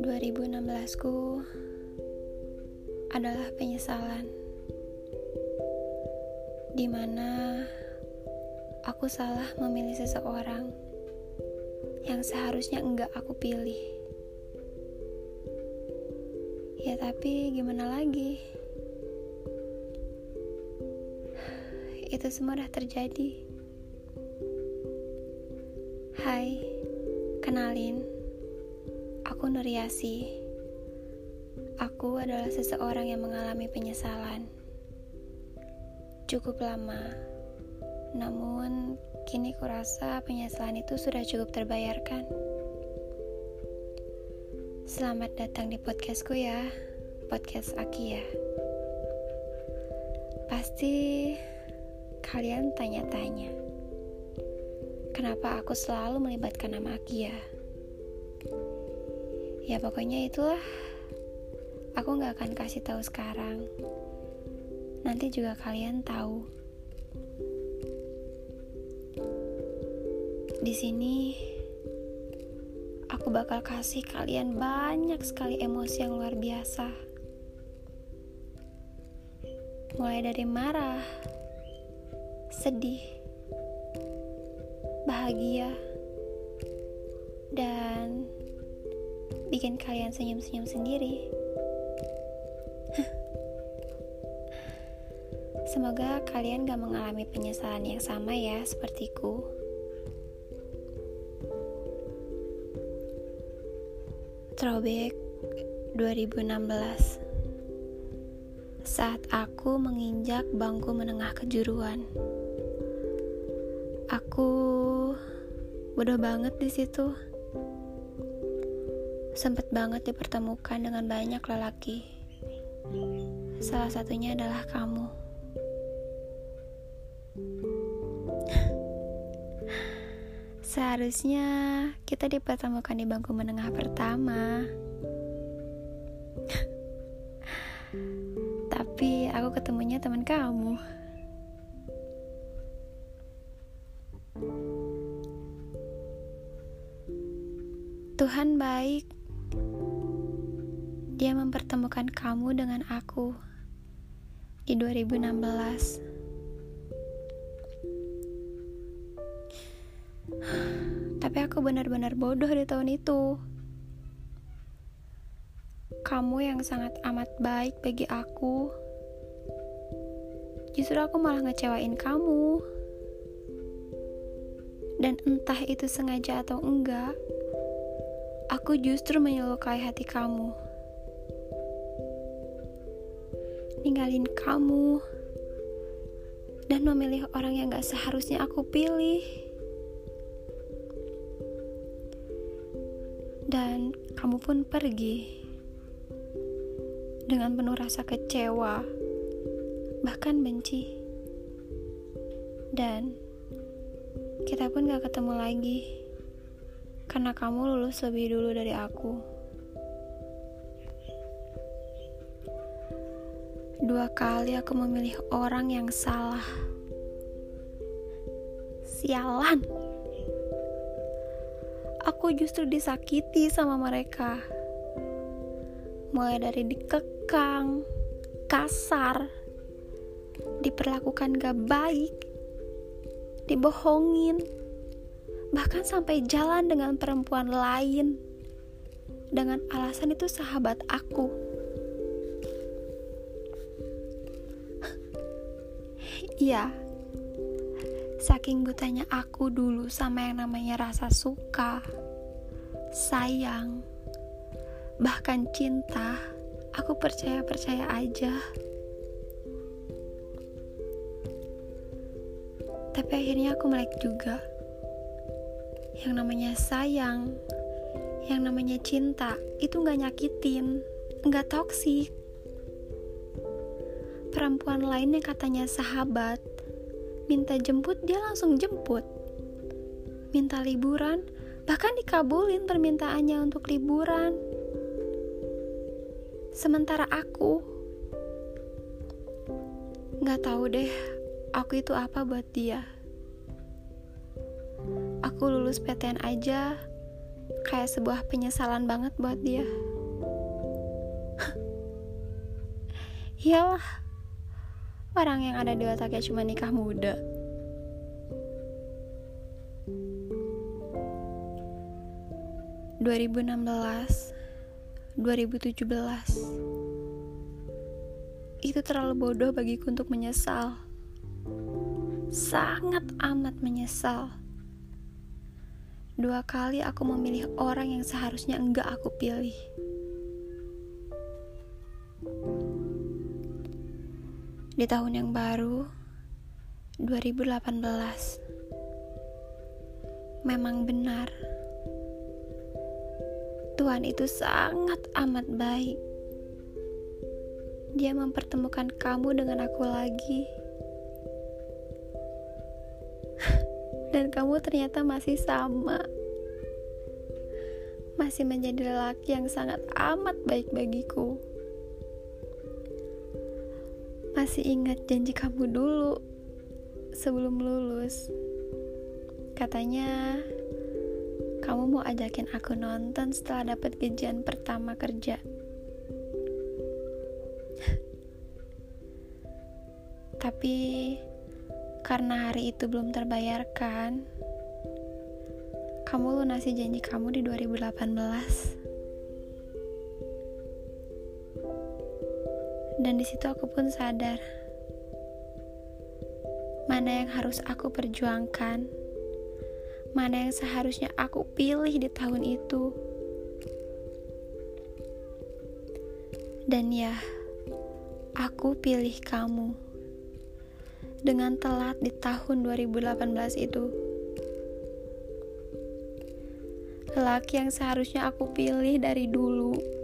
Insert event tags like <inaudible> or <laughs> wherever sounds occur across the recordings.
2016 ku adalah penyesalan. Di mana aku salah memilih seseorang yang seharusnya enggak aku pilih. Ya tapi gimana lagi? Itu semua udah terjadi. Hai kenalin Aku Nuriasi. Aku adalah seseorang yang mengalami penyesalan. Cukup lama. Namun, kini kurasa penyesalan itu sudah cukup terbayarkan. Selamat datang di podcastku ya, podcast Aki ya. Pasti kalian tanya-tanya, kenapa aku selalu melibatkan nama Aki ya? Ya pokoknya itulah. Aku nggak akan kasih tahu sekarang. Nanti juga kalian tahu. Di sini aku bakal kasih kalian banyak sekali emosi yang luar biasa. Mulai dari marah sedih bahagia dan bikin kalian senyum-senyum sendiri. <laughs> Semoga kalian gak mengalami penyesalan yang sama ya sepertiku. Throwback 2016 Saat aku menginjak bangku menengah kejuruan Aku bodoh banget di situ sempat banget dipertemukan dengan banyak lelaki. Salah satunya adalah kamu. <laughs> Seharusnya kita dipertemukan di bangku menengah pertama. <laughs> Tapi aku ketemunya teman kamu. Tuhan baik dia mempertemukan kamu dengan aku di 2016. Tapi aku benar-benar bodoh di tahun itu. Kamu yang sangat amat baik bagi aku. Justru aku malah ngecewain kamu. Dan entah itu sengaja atau enggak, aku justru menyelukai hati kamu. ninggalin kamu dan memilih orang yang gak seharusnya aku pilih. Dan kamu pun pergi dengan penuh rasa kecewa, bahkan benci. Dan kita pun gak ketemu lagi karena kamu lulus lebih dulu dari aku. Dua kali aku memilih orang yang salah. Sialan. Aku justru disakiti sama mereka. Mulai dari dikekang, kasar, diperlakukan gak baik, dibohongin, bahkan sampai jalan dengan perempuan lain dengan alasan itu sahabat aku. <laughs> Iya, saking butanya aku dulu sama yang namanya rasa suka, sayang, bahkan cinta, aku percaya-percaya aja. Tapi akhirnya aku melek juga. Yang namanya sayang, yang namanya cinta, itu gak nyakitin, gak toksik. Perempuan lain yang katanya sahabat minta jemput dia langsung jemput. Minta liburan bahkan dikabulin permintaannya untuk liburan. Sementara aku nggak tahu deh aku itu apa buat dia aku lulus PTN aja kayak sebuah penyesalan banget buat dia. <laughs> Iyalah, orang yang ada di otaknya cuma nikah muda. ...2016... ...2017... ...itu terlalu bodoh bagiku untuk menyesal. Sangat amat menyesal. Dua kali aku memilih orang yang seharusnya enggak aku pilih. Di tahun yang baru, 2018, memang benar. Tuhan itu sangat amat baik. Dia mempertemukan kamu dengan aku lagi. Kamu ternyata masih sama. Masih menjadi lelaki yang sangat amat baik bagiku. Masih ingat janji kamu dulu sebelum lulus. Katanya kamu mau ajakin aku nonton setelah dapat gajian pertama kerja. <laughs> Tapi karena hari itu belum terbayarkan, kamu lunasi janji kamu di 2018. Dan di situ aku pun sadar mana yang harus aku perjuangkan, mana yang seharusnya aku pilih di tahun itu. Dan ya, aku pilih kamu dengan telat di tahun 2018 itu. Lelaki yang seharusnya aku pilih dari dulu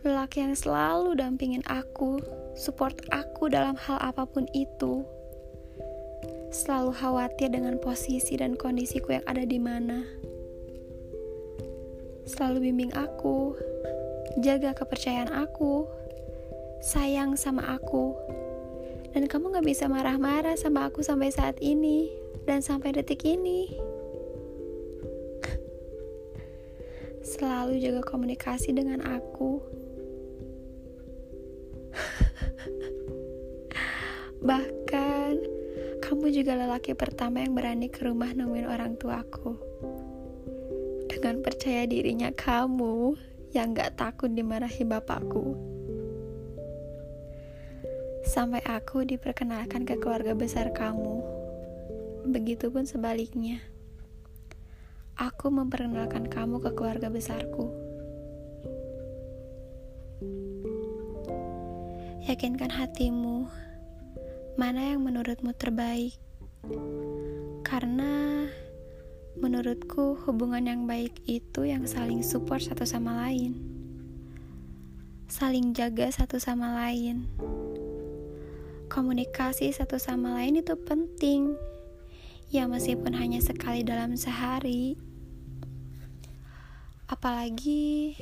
lelaki yang selalu dampingin aku, support aku dalam hal apa pun itu. Selalu khawatir dengan posisi dan kondisiku yang ada di mana. Selalu bimbing aku, jaga kepercayaan aku, sayang sama aku. Dan kamu gak bisa marah-marah sama aku sampai saat ini dan sampai detik ini. Selalu jaga komunikasi dengan aku Bahkan, kamu juga lelaki pertama yang berani ke rumah nemuin orang tuaku. Dengan percaya dirinya kamu yang gak takut dimarahi bapakku. Sampai aku diperkenalkan ke keluarga besar kamu. Begitupun sebaliknya. Aku memperkenalkan kamu ke keluarga besarku. Yakinkan hatimu mana yang menurutmu terbaik. Karena menurutku hubungan yang baik itu yang saling support satu sama lain. Saling jaga satu sama lain. Komunikasi satu sama lain itu penting. Ya meskipun hanya sekali dalam sehari. Apalagi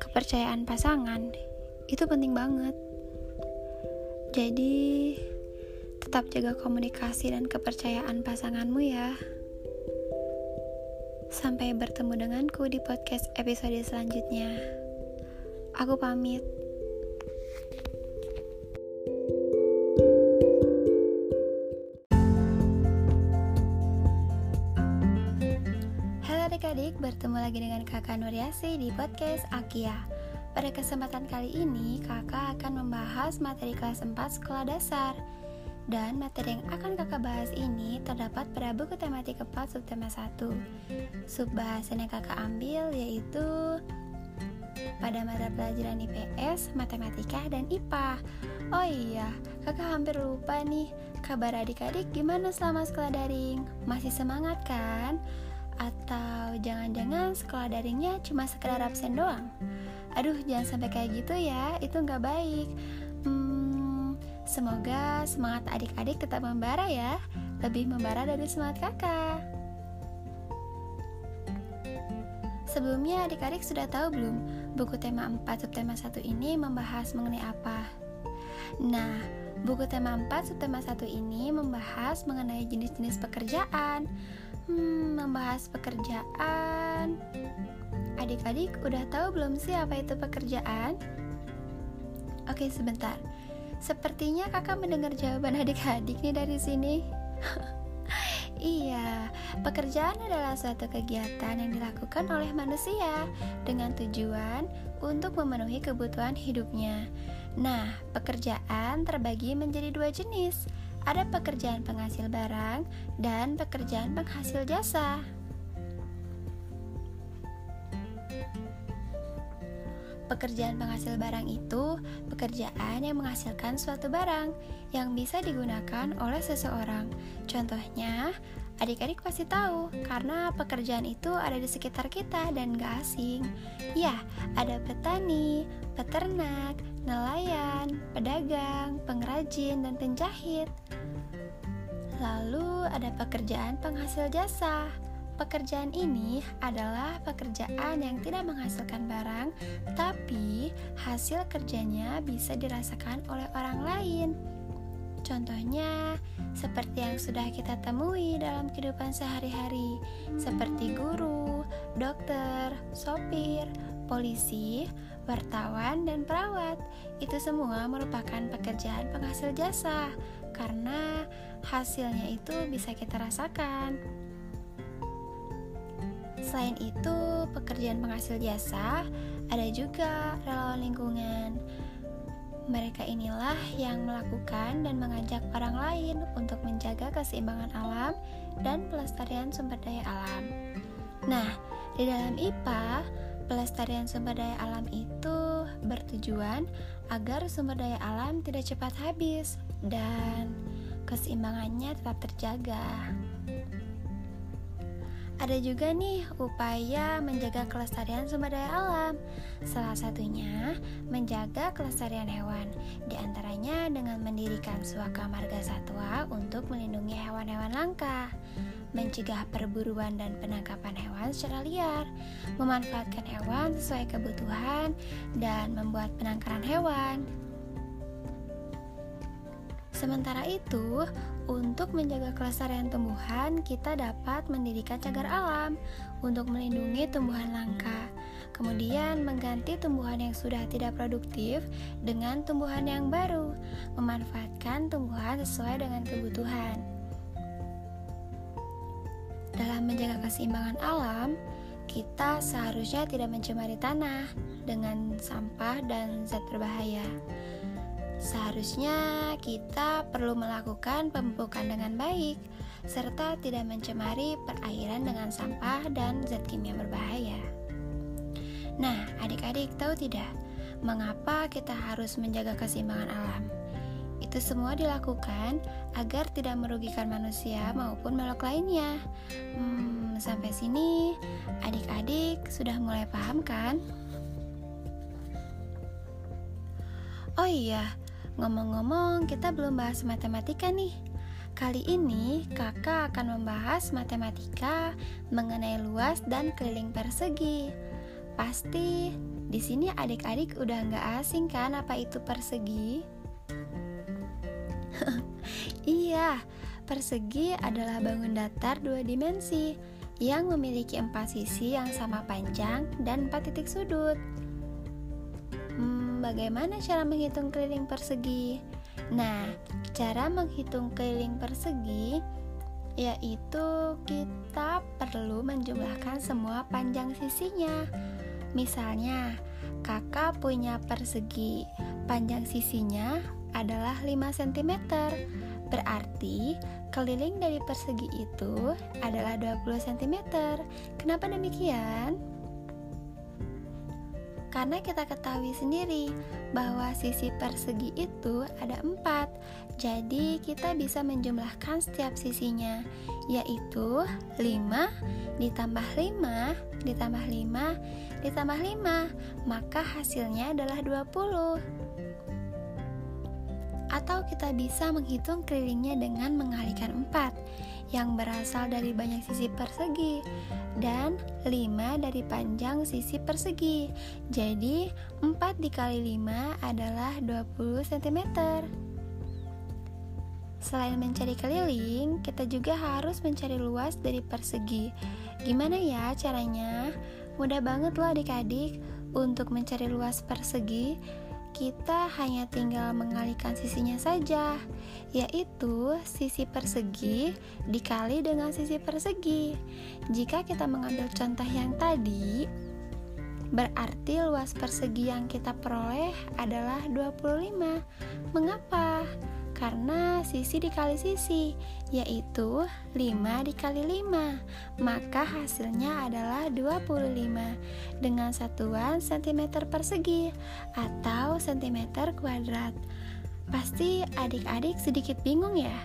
kepercayaan pasangan itu penting banget. Jadi, tetap jaga komunikasi dan kepercayaan pasanganmu ya. Sampai bertemu denganku di podcast episode selanjutnya. Aku pamit. Dengan kakak Nuriasi di podcast Akia. Pada kesempatan kali ini, kakak akan membahas materi kelas 4 sekolah dasar. Dan materi yang akan kakak bahas ini terdapat pada buku tematik 4 subtema 1. Subbahasan yang kakak ambil yaitu pada mata pelajaran IPS, Matematika, dan IPA. Oh iya, kakak hampir lupa nih, kabar adik-adik gimana selama sekolah daring? Masih semangat kan? Atau jangan-jangan sekolah daringnya cuma sekedar absen doang? aduh jangan sampai kayak gitu ya itu nggak baik hmm, semoga semangat adik-adik tetap membara ya lebih membara dari semangat kakak Sebelumnya adik-adik sudah tahu belum buku tema 4 subtema 1 ini membahas mengenai apa? Nah, buku tema 4 subtema 1 ini membahas mengenai jenis-jenis pekerjaan. Hmm, membahas pekerjaan Adik-adik udah tahu belum sih apa itu pekerjaan? Oke, sebentar. Sepertinya kakak mendengar jawaban adik-adik nih dari sini. <laughs> iya, pekerjaan adalah suatu kegiatan yang dilakukan oleh manusia dengan tujuan untuk memenuhi kebutuhan hidupnya. Nah, pekerjaan terbagi menjadi dua jenis. Ada pekerjaan penghasil barang dan pekerjaan penghasil jasa. Pekerjaan penghasil barang itu pekerjaan yang menghasilkan suatu barang yang bisa digunakan oleh seseorang. Contohnya, adik-adik pasti tahu karena pekerjaan itu ada di sekitar kita dan gak asing. Ya, ada petani, peternak, nelayan, pedagang, pengrajin, dan penjahit. Lalu ada pekerjaan penghasil jasa Pekerjaan ini adalah pekerjaan yang tidak menghasilkan barang, tapi hasil kerjanya bisa dirasakan oleh orang lain. Contohnya, seperti yang sudah kita temui dalam kehidupan sehari-hari, seperti guru, dokter, sopir, polisi, wartawan, dan perawat. Itu semua merupakan pekerjaan penghasil jasa, karena hasilnya itu bisa kita rasakan. Selain itu, pekerjaan penghasil jasa ada juga relawan lingkungan. Mereka inilah yang melakukan dan mengajak orang lain untuk menjaga keseimbangan alam dan pelestarian sumber daya alam. Nah, di dalam IPA, pelestarian sumber daya alam itu bertujuan agar sumber daya alam tidak cepat habis dan keseimbangannya tetap terjaga. Ada juga nih upaya menjaga kelestarian sumber daya alam. Salah satunya menjaga kelestarian hewan, di antaranya dengan mendirikan suaka marga satwa untuk melindungi hewan-hewan langka, mencegah perburuan dan penangkapan hewan secara liar, memanfaatkan hewan sesuai kebutuhan, dan membuat penangkaran hewan. Sementara itu, untuk menjaga kelestarian tumbuhan, kita dapat mendirikan cagar alam untuk melindungi tumbuhan langka. Kemudian mengganti tumbuhan yang sudah tidak produktif dengan tumbuhan yang baru, memanfaatkan tumbuhan sesuai dengan kebutuhan. Dalam menjaga keseimbangan alam, kita seharusnya tidak mencemari tanah dengan sampah dan zat berbahaya. Seharusnya kita perlu melakukan pemupukan dengan baik serta tidak mencemari perairan dengan sampah dan zat kimia berbahaya. Nah, adik-adik tahu tidak mengapa kita harus menjaga keseimbangan alam? Itu semua dilakukan agar tidak merugikan manusia maupun makhluk lainnya. Hmm, sampai sini adik-adik sudah mulai paham kan? Oh iya, Ngomong-ngomong, kita belum bahas matematika nih. Kali ini kakak akan membahas matematika mengenai luas dan keliling persegi. Pasti di sini adik-adik udah nggak asing kan apa itu persegi? <laughs> iya, persegi adalah bangun datar dua dimensi yang memiliki empat sisi yang sama panjang dan empat titik sudut bagaimana cara menghitung keliling persegi? Nah, cara menghitung keliling persegi yaitu kita perlu menjumlahkan semua panjang sisinya. Misalnya, kakak punya persegi, panjang sisinya adalah 5 cm. Berarti keliling dari persegi itu adalah 20 cm. Kenapa demikian? Karena kita ketahui sendiri bahwa sisi persegi itu ada empat, jadi kita bisa menjumlahkan setiap sisinya, yaitu 5 ditambah 5 ditambah 5 ditambah 5, maka hasilnya adalah 20. Atau kita bisa menghitung kelilingnya dengan mengalihkan 4 yang berasal dari banyak sisi persegi dan 5 dari panjang sisi persegi. Jadi 4 dikali 5 adalah 20 cm. Selain mencari keliling, kita juga harus mencari luas dari persegi. Gimana ya caranya? Mudah banget loh adik-adik untuk mencari luas persegi. Kita hanya tinggal mengalihkan sisinya saja, yaitu sisi persegi dikali dengan sisi persegi. Jika kita mengambil contoh yang tadi, berarti luas persegi yang kita peroleh adalah 25. Mengapa? Karena sisi dikali sisi yaitu 5 dikali 5 maka hasilnya adalah 25 dengan satuan cm persegi atau cm kuadrat. Pasti adik-adik sedikit bingung ya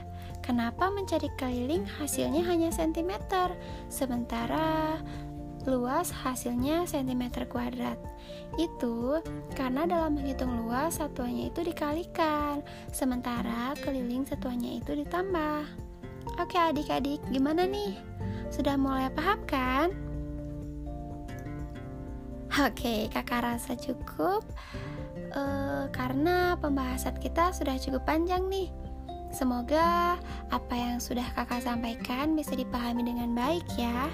kenapa mencari keliling hasilnya hanya cm sementara luas hasilnya cm kuadrat. Itu karena dalam menghitung luas satuannya itu dikalikan, sementara keliling satuannya itu ditambah. Oke adik-adik, gimana nih? Sudah mulai paham kan? Oke, kakak rasa cukup uh, karena pembahasan kita sudah cukup panjang nih. Semoga apa yang sudah kakak sampaikan bisa dipahami dengan baik ya.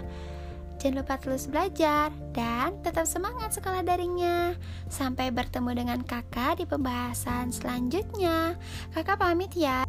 Jangan lupa terus belajar dan tetap semangat sekolah daringnya. Sampai bertemu dengan kakak di pembahasan selanjutnya. Kakak pamit ya.